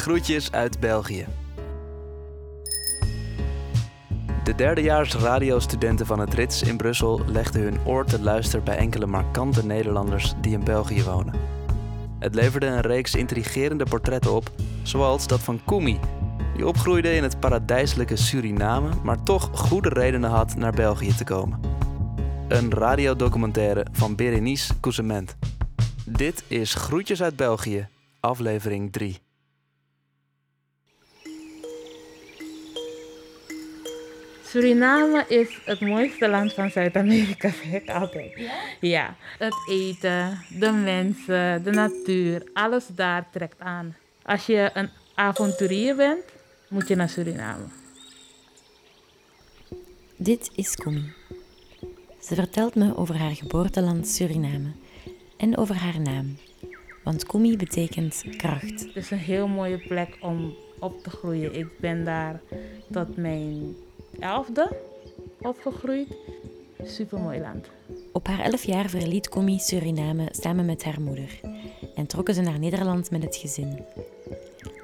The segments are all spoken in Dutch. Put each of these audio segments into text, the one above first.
Groetjes uit België. De derdejaars radiostudenten van het Rits in Brussel legden hun oor te luisteren bij enkele markante Nederlanders die in België wonen. Het leverde een reeks intrigerende portretten op, zoals dat van Koumi, die opgroeide in het paradijselijke Suriname, maar toch goede redenen had naar België te komen. Een radiodocumentaire van Berenice Coussement. Dit is Groetjes uit België, aflevering 3. Suriname is het mooiste land van Zuid-Amerika, zeg ik altijd. Ja? Ja, het eten, de mensen, de natuur, alles daar trekt aan. Als je een avonturier bent, moet je naar Suriname. Dit is Kumi. Ze vertelt me over haar geboorteland Suriname en over haar naam. Want Kumi betekent kracht. Het is een heel mooie plek om op te groeien. Ik ben daar tot mijn elfde opgegroeid. Super mooi land. Op haar elf jaar verliet Kumi Suriname samen met haar moeder en trokken ze naar Nederland met het gezin.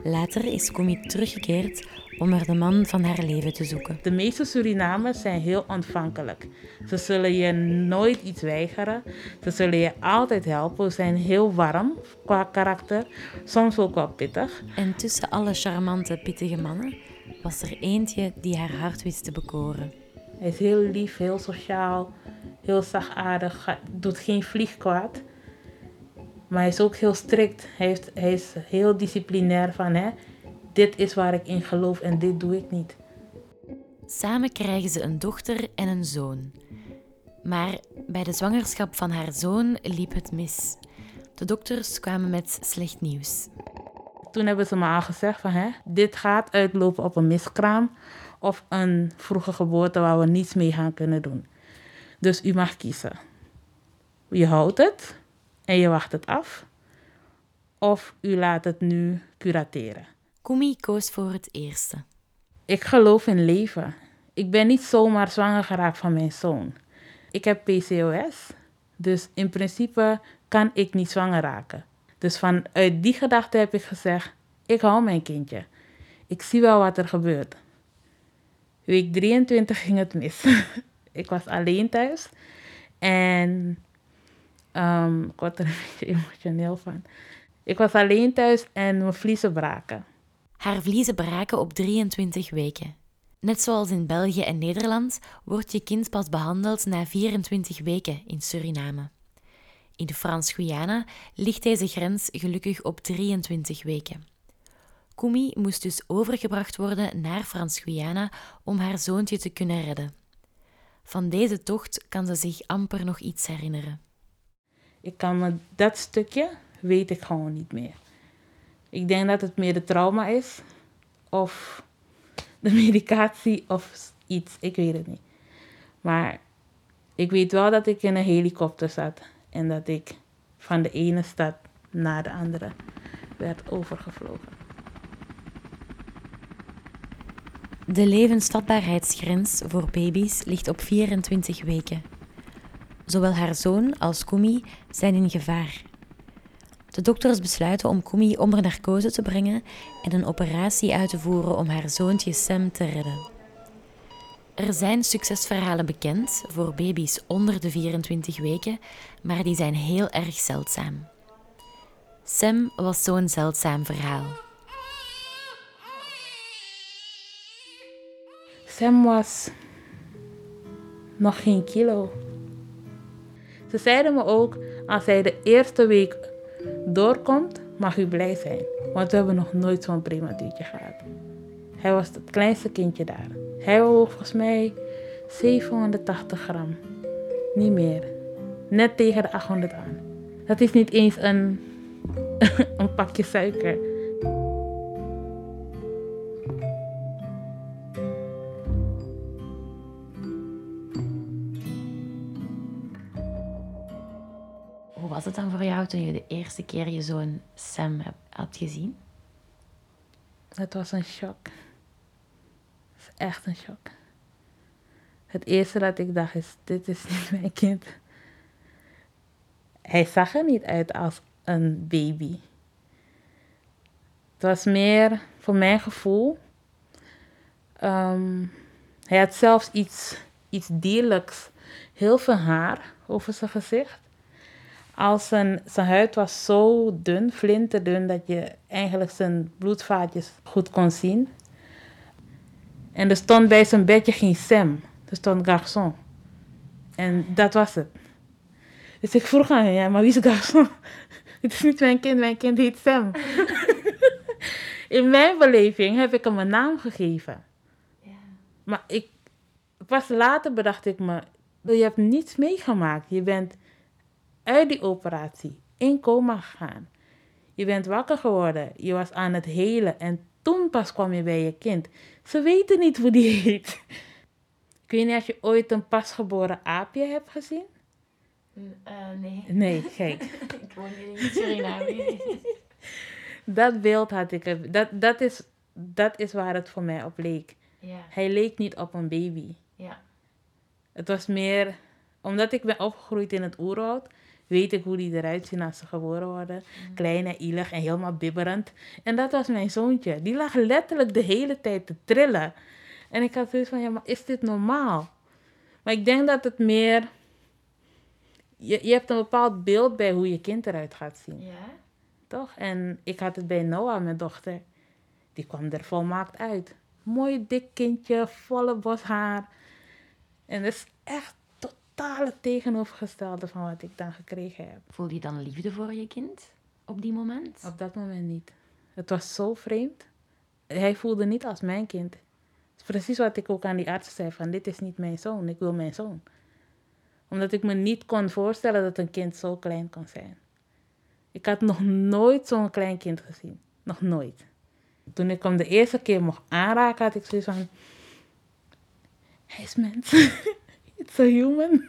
Later is Kumi teruggekeerd om er de man van haar leven te zoeken. De meeste Surinamers zijn heel ontvankelijk. Ze zullen je nooit iets weigeren. Ze zullen je altijd helpen. Ze zijn heel warm qua karakter, soms ook wel pittig. En tussen alle charmante, pittige mannen was er eentje die haar hart wist te bekoren. Hij is heel lief, heel sociaal, heel zachtaardig, doet geen vliegkwaad. Maar hij is ook heel strikt. Hij, heeft, hij is heel disciplinair van hè, dit is waar ik in geloof en dit doe ik niet. Samen krijgen ze een dochter en een zoon. Maar bij de zwangerschap van haar zoon liep het mis. De dokters kwamen met slecht nieuws. Toen hebben ze me al gezegd van hè, dit gaat uitlopen op een miskraam of een vroege geboorte waar we niets mee gaan kunnen doen. Dus u mag kiezen. Je houdt het en je wacht het af. Of u laat het nu curateren. Kumi koos voor het eerste. Ik geloof in leven. Ik ben niet zomaar zwanger geraakt van mijn zoon. Ik heb PCOS, dus in principe kan ik niet zwanger raken. Dus vanuit die gedachte heb ik gezegd: ik hou mijn kindje. Ik zie wel wat er gebeurt. Week 23 ging het mis. ik was alleen thuis en um, ik word er een beetje emotioneel van. Ik was alleen thuis en mijn vliezen braken. Haar vliezen braken op 23 weken. Net zoals in België en Nederland wordt je kind pas behandeld na 24 weken in Suriname. In Frans-Guyana ligt deze grens gelukkig op 23 weken. Kumi moest dus overgebracht worden naar Frans-Guyana om haar zoontje te kunnen redden. Van deze tocht kan ze zich amper nog iets herinneren. Ik kan me dat stukje weet ik gewoon niet meer. Ik denk dat het meer de trauma is of de medicatie of iets. Ik weet het niet. Maar ik weet wel dat ik in een helikopter zat en dat ik van de ene stad naar de andere werd overgevlogen. De levensvatbaarheidsgrens voor baby's ligt op 24 weken. Zowel haar zoon als Kumi zijn in gevaar. De dokters besluiten om Kumi onder narcose te brengen en een operatie uit te voeren om haar zoontje Sam te redden. Er zijn succesverhalen bekend voor baby's onder de 24 weken, maar die zijn heel erg zeldzaam. Sam was zo'n zeldzaam verhaal. Sam was nog geen kilo. Ze zeiden me ook, als hij de eerste week doorkomt, mag u blij zijn. Want we hebben nog nooit zo'n prematuurtje gehad. Hij was het kleinste kindje daar. Hij woog volgens mij 780 gram. Niet meer. Net tegen de 800 aan. Dat is niet eens een, een pakje suiker. Hoe was het dan voor jou toen je de eerste keer je zoon Sam had gezien? Het was een shock. Echt een shock. Het eerste dat ik dacht is, dit is niet mijn kind. Hij zag er niet uit als een baby. Het was meer voor mijn gevoel. ehm, hij had zelfs iets, iets dierlijks. Heel veel haar over zijn gezicht. Als zijn, zijn huid was zo dun, flinterdun, dat je eigenlijk zijn bloedvaatjes goed kon zien. En er stond bij zijn bedje geen Sam. Er stond garçon. En dat was het. Dus ik vroeg aan hem, ja, maar wie is garçon? Het is niet mijn kind, mijn kind heet Sam. In mijn beleving heb ik hem een naam gegeven. Maar ik, pas later bedacht ik me, je hebt niets meegemaakt. Je bent uit die operatie in coma gegaan. Je bent wakker geworden. Je was aan het helen. En toen pas kwam je bij je kind. Ze weten niet hoe die heet. Ik weet niet of je ooit een pasgeboren aapje hebt gezien. nee. Nee, kijk. ik woon hier in Suriname. Dat beeld had ik. Dat, dat, is, dat is waar het voor mij op leek. ja, Hij leek niet op een baby. ja. Het was meer, omdat ik ben opgegroeid in het oerwoud, weet ik hoe die eruit zien als ze geboren worden. Klein en ielig en helemaal bibberend. En dat was mijn zoontje. Die lag letterlijk de hele tijd te trillen. En ik had zoiets van, ja, maar is dit normaal? Maar ik denk dat het meer, je, je hebt een bepaald beeld bij hoe je kind eruit gaat zien. Ja? Toch? En ik had het bij Noah, mijn dochter. Die kwam er volmaakt uit. Mooi dik kindje, volle bos haar. En dat is echt totaal het tegenovergestelde van wat ik dan gekregen heb. Voel je dan liefde voor je kind op die moment? Op dat moment niet. Het was zo vreemd. Hij voelde niet als mijn kind. Is precies wat ik ook aan die arts zei: van dit is niet mijn zoon, ik wil mijn zoon. Omdat ik me niet kon voorstellen dat een kind zo klein kon zijn. Ik had nog nooit zo'n klein kind gezien. Nog nooit. Toen ik hem de eerste keer mocht aanraken, had ik zoiets van... Hij is mens. A human.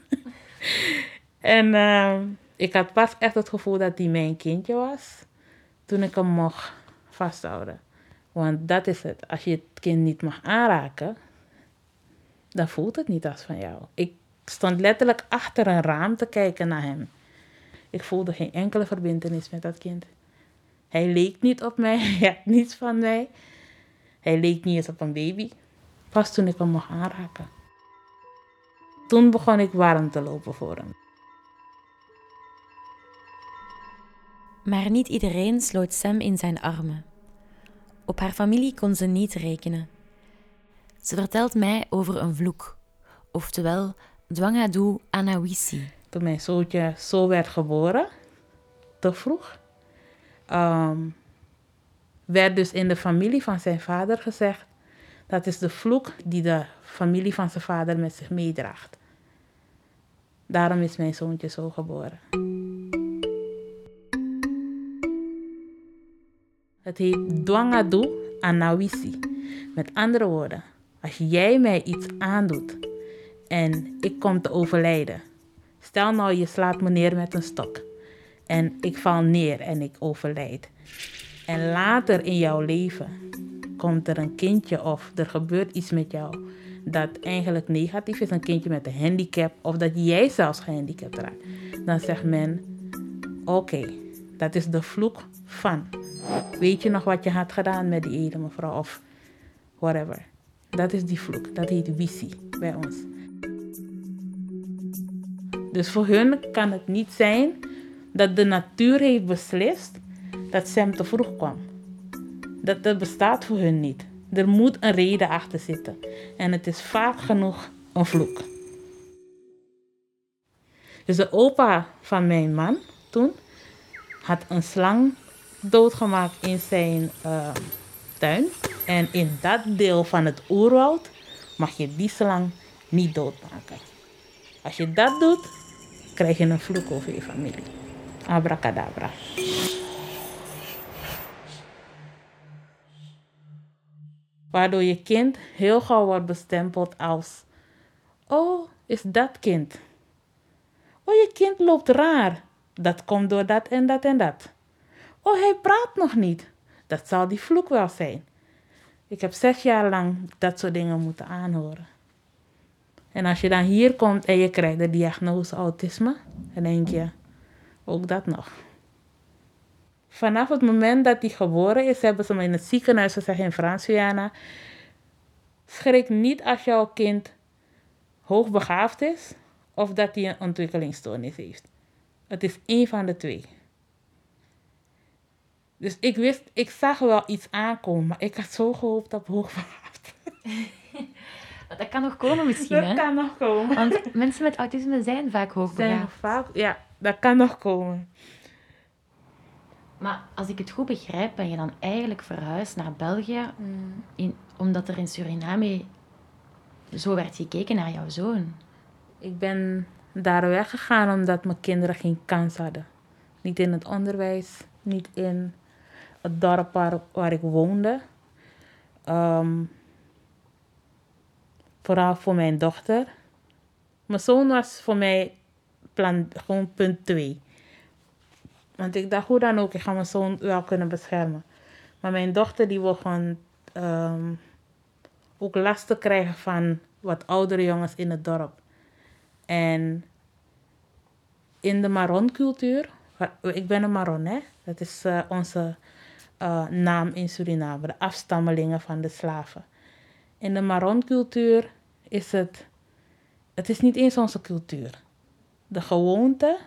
en ehm, ik had pas echt het gevoel dat hij mijn kindje was. Toen ik hem mocht vasthouden. Want dat is het. Als je het kind niet mag aanraken, dan voelt het niet als van jou. Ik stond letterlijk achter een raam te kijken naar hem. Ik voelde geen enkele verbindenis met dat kind. Hij leek niet op mij, hij had niets van mij. Hij leek niet eens op een baby. Pas toen ik hem mocht aanraken. Toen begon ik warm te lopen voor hem. Maar niet iedereen sloot Sam in zijn armen. Op haar familie kon ze niet rekenen. Ze vertelt mij over een vloek, oftewel Dwangadu Anawisi. toen mijn zoontje zo werd geboren, te vroeg, ehm, werd dus in de familie van zijn vader gezegd, dat is de vloek die de familie van zijn vader met zich meedraagt. Daarom is mijn zoontje zo geboren. Het heet Dwangadu Anawisi. Met andere woorden, als jij mij iets aandoet en ik kom te overlijden. Stel nou je slaat me neer met een stok en ik val neer en ik overlijd. En later in jouw leven komt er een kindje of er gebeurt iets met jou dat eigenlijk negatief is, een kindje met een handicap of dat jij zelfs gehandicapt raakt. Dan zegt men, oké, dat is de vloek van. Weet je nog wat je had gedaan met die ene mevrouw of whatever. Dat is die vloek, dat heet visie bij ons. Dus voor hun kan het niet zijn dat de natuur heeft beslist dat Sam te vroeg kwam. Dat, bestaat voor hun niet. Er moet een reden achter zitten. En het is vaak genoeg een vloek. Dus de opa van mijn man toen had een slang doodgemaakt in zijn eh, tuin. En in dat deel van het oerwoud mag je die slang niet doodmaken. Als je dat doet, krijg je een vloek over je familie. Abracadabra. Waardoor je kind heel gauw wordt bestempeld als: Oh, is dat kind? Oh, je kind loopt raar. Dat komt door dat en dat en dat. Oh, hij praat nog niet. Dat zal die vloek wel zijn. Ik heb zes jaar lang dat soort dingen moeten aanhoren. En als je dan hier komt en je krijgt de diagnose autisme, dan denk je, ook dat nog. Vanaf het moment dat hij geboren is, hebben ze me in het ziekenhuis gezegd in Frans-Guyana. Schrik niet als jouw kind hoogbegaafd is of dat hij een ontwikkelingsstoornis heeft. Het is één van de twee. Dus ik wist, ik zag wel iets aankomen, maar ik had zo gehoopt op hoogbegaafd. Dat kan nog komen misschien, Dat hè? kan nog komen. Want mensen met autisme zijn vaak Zijn hoogbegaafd. vaak, ja, dat kan nog komen. Maar als ik het goed begrijp, ben je dan eigenlijk verhuisd naar België in, omdat er in Suriname zo werd gekeken naar jouw zoon. Ik ben daar weggegaan omdat mijn kinderen geen kans hadden. Niet in het onderwijs, niet in het dorp waar, waar ik woonde. Ehm, vooral voor mijn dochter. Mijn zoon was voor mij plan, gewoon punt 2. Want ik dacht, hoe dan ook, ik ga mijn zoon wel kunnen beschermen. Maar mijn dochter die wil gewoon ehm, ook lasten krijgen van wat oudere jongens in het dorp. En in de Maron-cultuur, ik ben een Maron, hè? Dat is eh, onze eh, naam in Suriname, de afstammelingen van de slaven. In de Maron-cultuur is het, het is niet eens onze cultuur. De gewoonte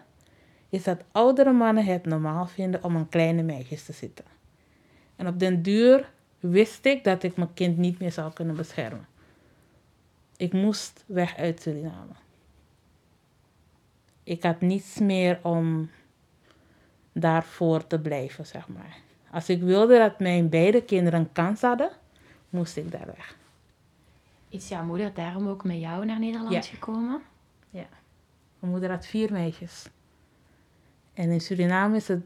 is dat oudere mannen het normaal vinden om aan kleine meisjes te zitten. En op den duur wist ik dat ik mijn kind niet meer zou kunnen beschermen. Ik moest weg uit Suriname. Ik had niets meer om daarvoor te blijven, zeg maar. Als ik wilde dat mijn beide kinderen een kans hadden, moest ik daar weg. Is jouw moeder daarom ook met jou naar Nederland Ja. gekomen? Mijn moeder had vier meisjes. En in Suriname is het...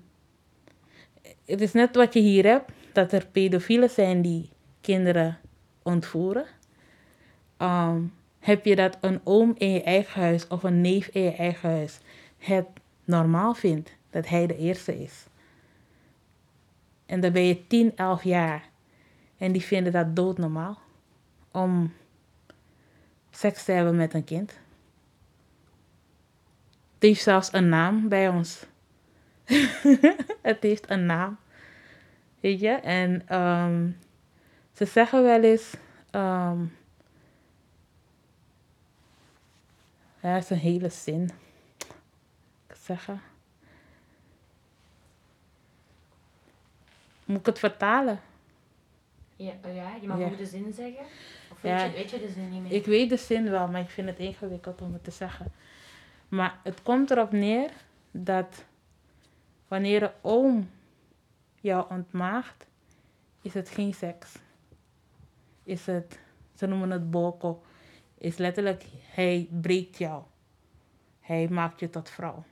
Het is net wat je hier hebt, dat er pedofielen zijn die kinderen ontvoeren. Ehm, heb je dat een oom in je eigen huis of een neef in je eigen huis het normaal vindt dat hij de eerste is. En dan ben je 10, 11 jaar. En die vinden dat doodnormaal. Om seks te hebben met een kind. Het heeft zelfs een naam bij ons. het heeft een naam. Weet je? En ehm, ze zeggen wel eens. ehm, ja, is een hele zin. Ik zeggen. Moet ik het vertalen? Ja, ja je mag Ja. ook de zin zeggen. Of Ja. weet, je, weet je de zin niet meer? Ik weet de zin wel, maar ik vind het ingewikkeld om het te zeggen. Maar het komt erop neer dat wanneer een oom jou ontmaagt, is het geen seks. Is het, ze noemen het boko, is letterlijk, hij breekt jou. Hij maakt je tot vrouw.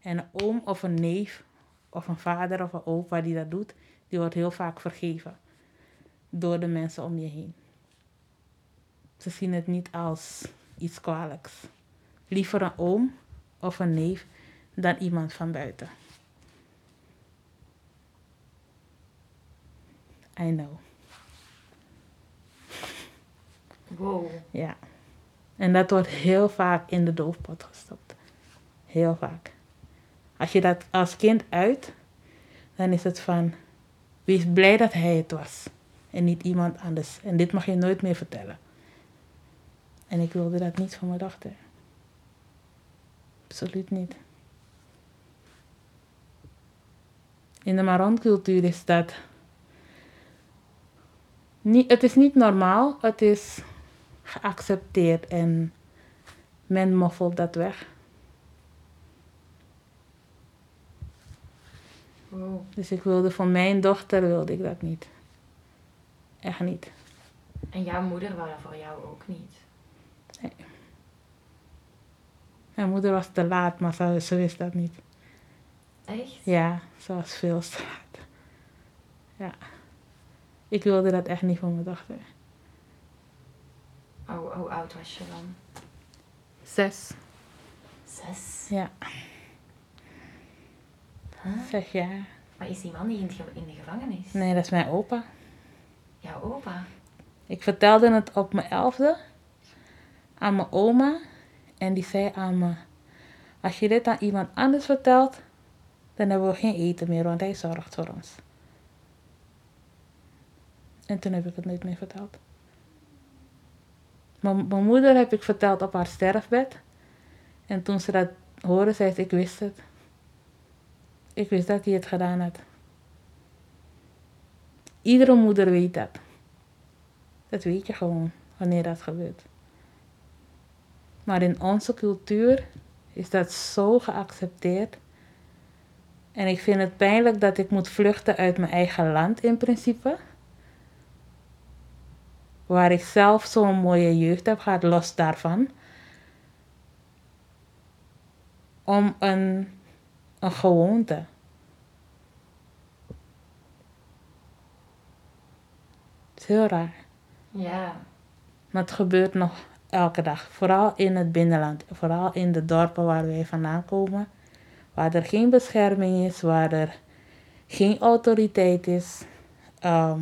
En een oom of een neef of een vader of een opa die dat doet, die wordt heel vaak vergeven door de mensen om je heen. Ze zien het niet als iets kwalijks. Liever een oom of een neef dan iemand van buiten. I know. Wow. Ja. En dat wordt heel vaak in de doofpot gestopt. Heel vaak. Als je dat als kind uit, dan is het van, wees blij dat hij het was. En niet iemand anders. En dit mag je nooit meer vertellen. En ik wilde dat niet voor mijn dochter. Absoluut niet. In de Maron-cultuur is dat... Niet, het is niet normaal, het is geaccepteerd en men moffelt dat weg. wow. Dus ik wilde voor mijn dochter wilde ik dat niet. Echt niet. En jouw moeder wou dat voor jou ook niet. Mijn moeder was te laat, maar ze, ze wist dat niet. Echt? Ja, was veel te laat. Ja. Ik wilde dat echt niet voor mijn dochter. Hoe, hoe oud was je dan? Zes. Zes. Ja, Huh? zes jaar. Maar is die man niet in, in de gevangenis? Nee, dat is mijn opa. Jouw opa? Ik vertelde het op mijn elfde aan mijn oma. En die zei aan me, als je dit aan iemand anders vertelt, dan hebben we geen eten meer, want hij zorgt voor ons. En toen heb ik het nooit meer verteld. Mijn moeder heb ik verteld op haar sterfbed. En toen ze dat hoorde, zei ze, ik wist het. Ik wist dat hij het gedaan had. Iedere moeder weet dat. Dat weet je gewoon wanneer dat gebeurt. Maar in onze cultuur is dat zo geaccepteerd. En ik vind het pijnlijk dat ik moet vluchten uit mijn eigen land in principe. Waar ik zelf zo'n mooie jeugd heb gehad, los daarvan. Om een, een gewoonte. Het is heel raar. Ja. Maar het gebeurt nog elke dag. Vooral in het binnenland. Vooral in de dorpen waar wij vandaan komen. Waar er geen bescherming is. Waar er geen autoriteit is. Ehm,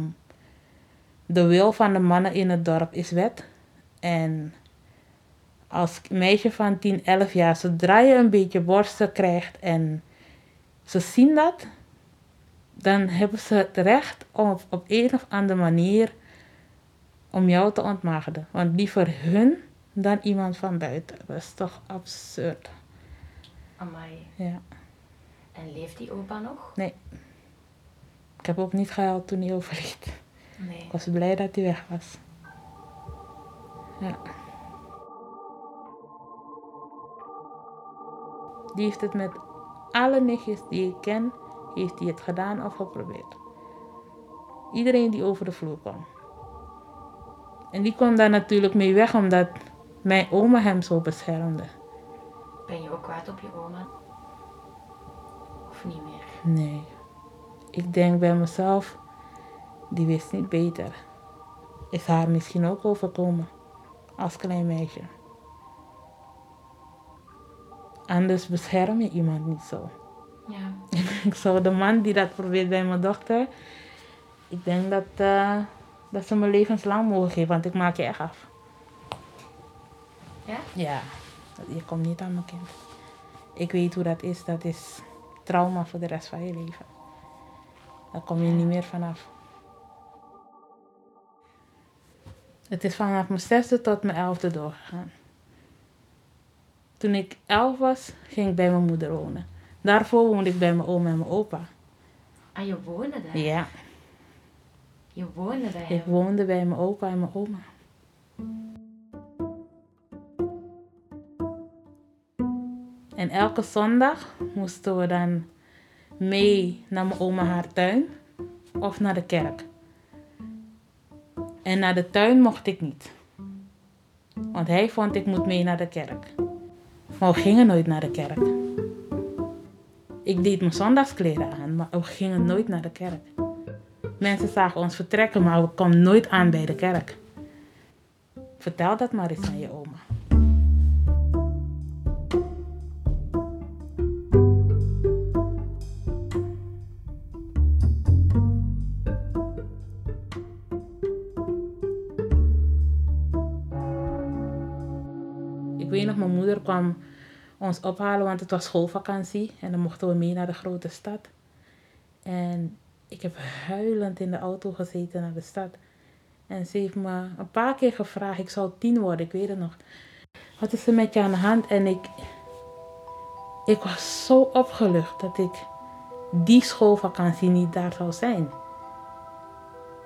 de wil van de mannen in het dorp is wet. En als meisje van 10, 11 jaar, zodra je een beetje borsten krijgt en ze zien dat, dan hebben ze het recht om op, een of andere manier om jou te ontmaagden. Want liever hun dan iemand van buiten. Dat is toch absurd. Amai. Ja. En leeft die opa nog? Ik heb ook niet gehuild toen hij overleed. Nee. Ik was blij dat hij weg was. Ja. Die heeft het met alle nichtjes die ik ken, heeft hij het gedaan of geprobeerd. Iedereen die over de vloer kwam. En die kwam daar natuurlijk mee weg omdat mijn oma hem zo beschermde. Ben je ook kwaad op je oma? Of niet meer? Nee. Ik denk bij mezelf, die wist niet beter. Is haar misschien ook overkomen als klein meisje. Anders bescherm je iemand niet zo. Ja. Ik zou de man die dat probeert bij mijn dochter, ik denk dat, eh, dat ze me levenslang mogen geven, want ik maak je echt af. Ja? Ja, je komt niet aan mijn kind. Ik weet hoe dat is, dat is trauma voor de rest van je leven. Daar kom je niet meer vanaf. Het is vanaf mijn zesde tot mijn elfde doorgegaan. Toen ik elf was, ging ik bij mijn moeder wonen. Daarvoor woonde ik bij mijn oom en mijn opa. Ah, je woonde daar? Ja, Je woonde bij ik hem? woonde bij mijn opa en mijn oma. En elke zondag moesten we dan mee naar mijn oma haar tuin of naar de kerk. En naar de tuin mocht ik niet. Want hij vond ik moet mee naar de kerk. Maar we gingen nooit naar de kerk. Ik deed mijn zondagskleren aan, maar we gingen nooit naar de kerk. Mensen zagen ons vertrekken, maar we kwamen nooit aan bij de kerk. Vertel dat maar eens aan je oma. Moeder kwam ons ophalen, want het was schoolvakantie. En dan mochten we mee naar de grote stad. En ik heb huilend in de auto gezeten naar de stad. En ze heeft me een paar keer gevraagd, ik zou tien worden, ik weet het nog. Wat is er met je aan de hand? En ik, ik was zo opgelucht dat ik die schoolvakantie niet daar zou zijn.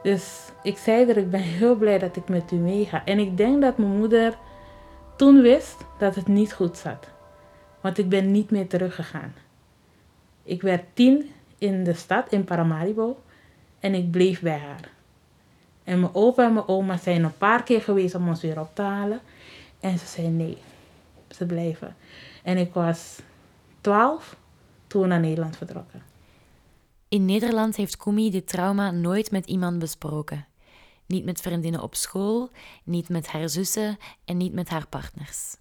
Dus ik zei er, ik ben heel blij dat ik met u meega. En ik denk dat mijn moeder toen wist dat het niet goed zat. Want ik ben niet meer teruggegaan. Ik werd tien in de stad, in Paramaribo. En ik bleef bij haar. En mijn opa en mijn oma zijn een paar keer geweest om ons weer op te halen. En ze zei nee, ze blijven. En ik was twaalf toen we naar Nederland vertrokken. In Nederland heeft Kumi dit trauma nooit met iemand besproken. Niet met vriendinnen op school, niet met haar zussen en niet met haar partners.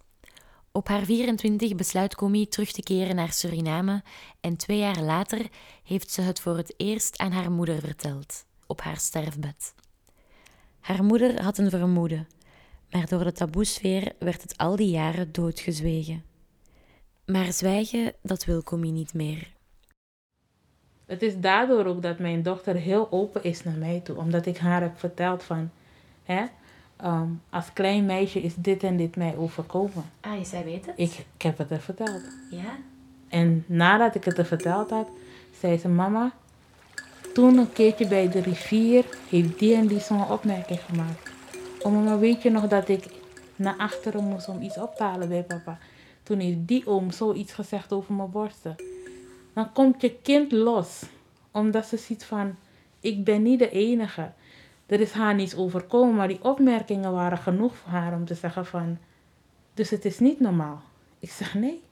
Op haar 24 besluit Kumi terug te keren naar Suriname en twee jaar later heeft ze het voor het eerst aan haar moeder verteld, op haar sterfbed. Haar moeder had een vermoeden, maar door de taboesfeer werd het al die jaren doodgezwegen. Maar zwijgen, dat wil Kumi niet meer. Het is daardoor ook dat mijn dochter heel open is naar mij toe. Omdat ik haar heb verteld van... Hè, ehm, als klein meisje is dit en dit mij overkomen. Ah, zij weet het? Ik, ik heb het er verteld. Ja? En nadat ik het er verteld had, zei ze: Mama, toen een keertje bij de rivier heeft die en die zo'n opmerking gemaakt. Oh mama, weet je nog dat ik naar achteren moest om iets op te halen bij papa? Toen heeft die oom zoiets gezegd over mijn borsten. Dan komt je kind los, omdat ze ziet van: ik ben niet de enige. Er is haar niets overkomen, maar die opmerkingen waren genoeg voor haar om te zeggen van, dus het is niet normaal. Ik zeg nee.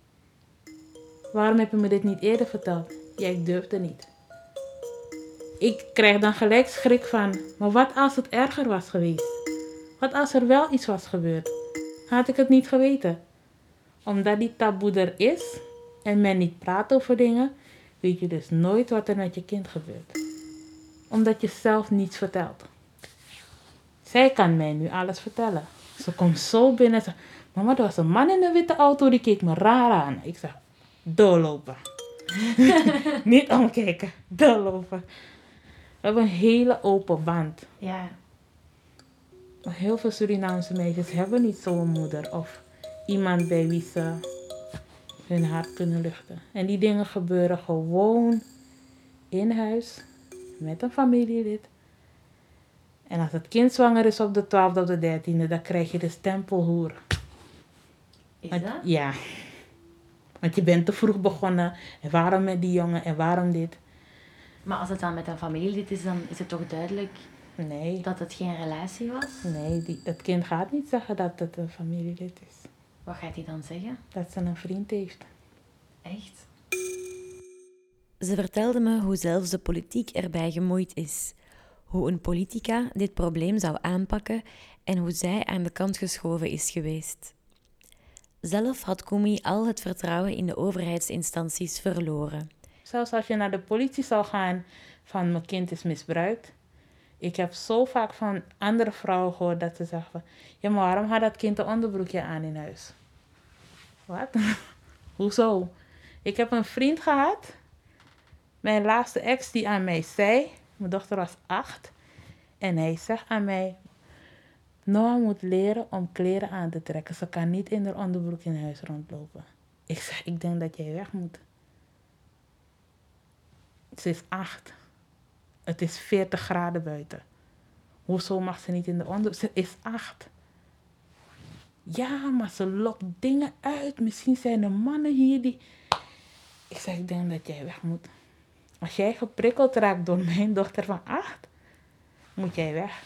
Waarom heb je me dit niet eerder verteld? Ja, ik durfde niet. Ik krijg dan gelijk schrik van, maar wat als het erger was geweest? Wat als er wel iets was gebeurd? Had ik het niet geweten? Omdat die taboe er is en men niet praat over dingen, weet je dus nooit wat er met je kind gebeurt. Omdat je zelf niets vertelt. Zij kan mij nu alles vertellen. Ze komt zo binnen en zegt, mama, er was een man in een witte auto, die keek me raar aan. Ik zeg, doorlopen. Niet omkijken, doorlopen. We hebben een hele open band. Ja. Heel veel Surinaamse meisjes hebben niet zo'n moeder of iemand bij wie ze hun hart kunnen luchten. En die dingen gebeuren gewoon in huis met een familielid. En als het kind zwanger is op de 12e of de 13e, dan krijg je de stempelhoer. Is Want- dat? Ja. Want je bent te vroeg begonnen. En waarom met die jongen en waarom dit? Maar als het dan met een familielid is, dan is het toch duidelijk Nee, dat het geen relatie was? nee die, het kind gaat niet zeggen dat het een familielid is. Wat gaat hij dan zeggen? Dat ze een vriend heeft. Echt? Ze vertelde me hoe zelfs de politiek erbij gemoeid is. Hoe een politica dit probleem zou aanpakken en hoe zij aan de kant geschoven is geweest. Zelf had Kumi al het vertrouwen in de overheidsinstanties verloren. Zelfs als je naar de politie zou gaan van mijn kind is misbruikt. Ik heb zo vaak van andere vrouwen gehoord dat ze zeggen. Ja, maar waarom had dat kind een onderbroekje aan in huis? Wat? Hoezo? Ik heb een vriend gehad. Mijn laatste ex die aan mij zei... Mijn dochter was acht. En hij zegt aan mij... Noah moet leren om kleren aan te trekken. Ze kan niet in haar onderbroek in huis rondlopen. Ik zeg, ik denk dat jij weg moet. Ze is acht. Het is 40 graden buiten. Hoezo mag ze niet in de onder... Ze is acht. Ja, maar ze lokt dingen uit. Misschien zijn er mannen hier die... Ik zeg, ik denk dat jij weg moet. Als jij geprikkeld raakt door mijn dochter van acht, moet jij weg.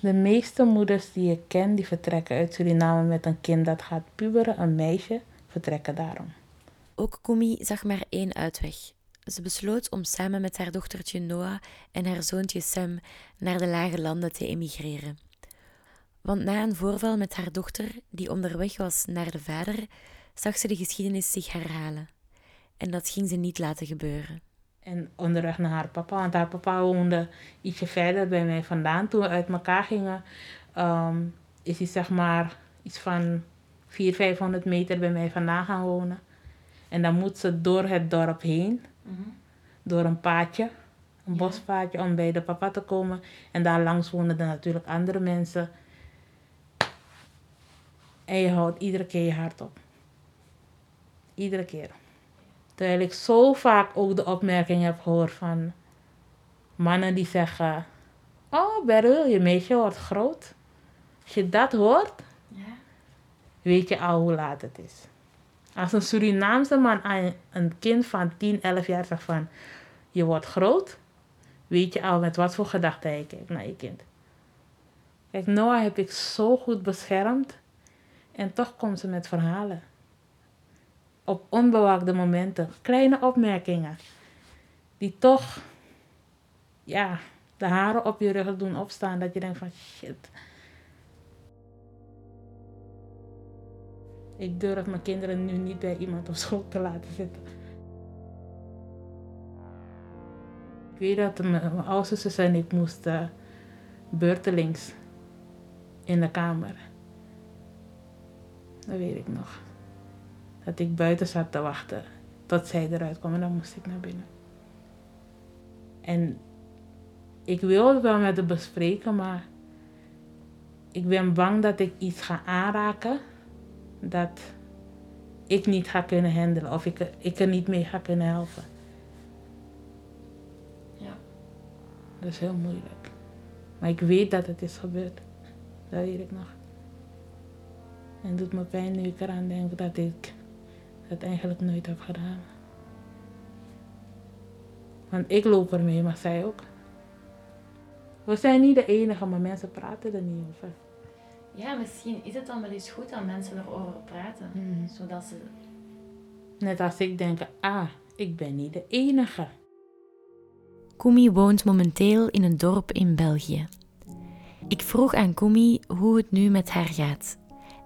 De meeste moeders die ik ken, die vertrekken uit Suriname met een kind dat gaat puberen, een meisje, vertrekken daarom. Ook Kumi zag maar één uitweg. Ze besloot om samen met haar dochtertje Noah en haar zoontje Sam naar de lage landen te emigreren. Want na een voorval met haar dochter, die onderweg was naar de vader, zag ze de geschiedenis zich herhalen. En dat ging ze niet laten gebeuren. En onderweg naar haar papa, want haar papa woonde ietsje verder bij mij vandaan. Toen we uit elkaar gingen, ehm, is hij zeg maar iets van 400, 500 meter bij mij vandaan gaan wonen. En dan moet ze door het dorp heen, door een paadje, een bospaadje, om bij de papa te komen. En daar langs wonen er natuurlijk andere mensen. En je houdt iedere keer je hart op. Iedere keer. Terwijl ik zo vaak ook de opmerking heb gehoord van mannen die zeggen: Oh, Beryl, je meisje wordt groot. Als je dat hoort, Ja. weet je al hoe laat het is. Als een Surinaamse man aan een kind van 10, 11 jaar zegt van je wordt groot, weet je al met wat voor gedachten hij kijkt naar je kind. Kijk, Noah heb ik zo goed beschermd en toch komt ze met verhalen. Op onbewaakte momenten, kleine opmerkingen, die toch, ja, de haren op je rug doen opstaan. Dat je denkt van shit. Ik durf mijn kinderen nu niet bij iemand op school te laten zitten. Ik weet dat mijn, zus en ik moesten beurtelings in de kamer. Dat weet ik nog. Dat ik buiten zat te wachten tot zij eruit kwam en dan moest ik naar binnen. En ik wil het wel met haar bespreken, maar ik ben bang dat ik iets ga aanraken dat ik niet ga kunnen handelen of ik, ik er niet mee ga kunnen helpen. Ja. Dat is heel moeilijk. Maar ik weet dat het is gebeurd. Dat weet ik nog. En het doet me pijn nu ik eraan denk dat ik het eigenlijk nooit heb gedaan. Want ik loop ermee, maar zij ook. We zijn niet de enige, maar mensen praten er niet over. Ja, misschien is het dan wel eens goed dat mensen erover praten. Mhm. Zodat ze... Net als ik denk, ah, ik ben niet de enige. Kumi woont momenteel in een dorp in België. Ik vroeg aan Kumi hoe het nu met haar gaat.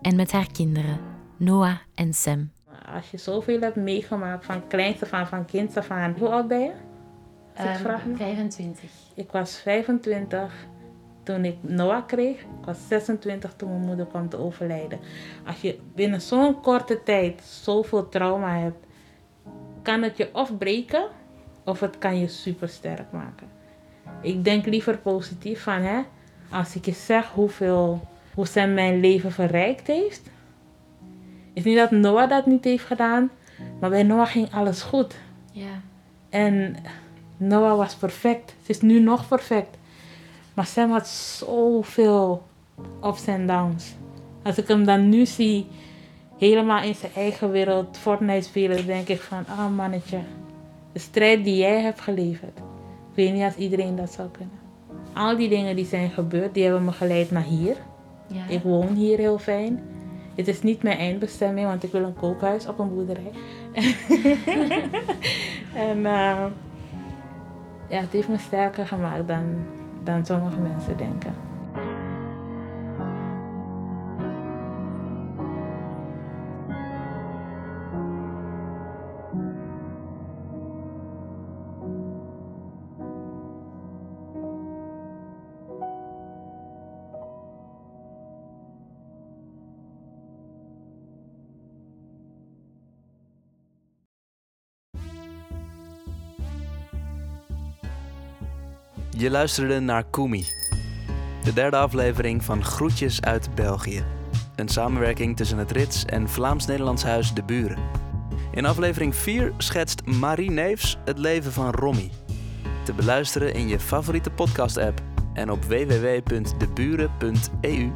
En met haar kinderen, Noah en Sam. Als je zoveel hebt meegemaakt, van kleinste van, van kind af aan. Hoe oud ben je? Als ik Ehm, vraag mag? 25. Ik was 25 toen ik Noah kreeg. Ik was 26 toen mijn moeder kwam te overlijden. Als je binnen zo'n korte tijd zoveel trauma hebt, kan het je of breken of het kan je super sterk maken. Ik denk liever positief van hè, als ik je zeg hoeveel, hoe Sam mijn leven verrijkt heeft. Is niet dat Noah dat niet heeft gedaan, maar bij Noah ging alles goed. Ja. En Noah was perfect. Ze is nu nog perfect. Maar Sam had zoveel ups en downs. Als ik hem dan nu zie, helemaal in zijn eigen wereld, Fortnite spelen, denk ik van, ah mannetje, de strijd die jij hebt geleverd. Ik weet niet als iedereen dat zou kunnen. Al die dingen die zijn gebeurd, die hebben me geleid naar hier. Ja. Ik woon hier heel fijn. Het is niet mijn eindbestemming, want ik wil een koophuis op een boerderij. en eh, ja, het heeft me sterker gemaakt dan, dan sommige mensen denken. Je luisterde naar Kumi, de derde aflevering van Groetjes uit België. Een samenwerking tussen het Rits en Vlaams-Nederlands Huis De Buren. In aflevering 4 schetst Marie Neefs het leven van Romy. Te beluisteren in je favoriete podcast-app en op www.deburen.eu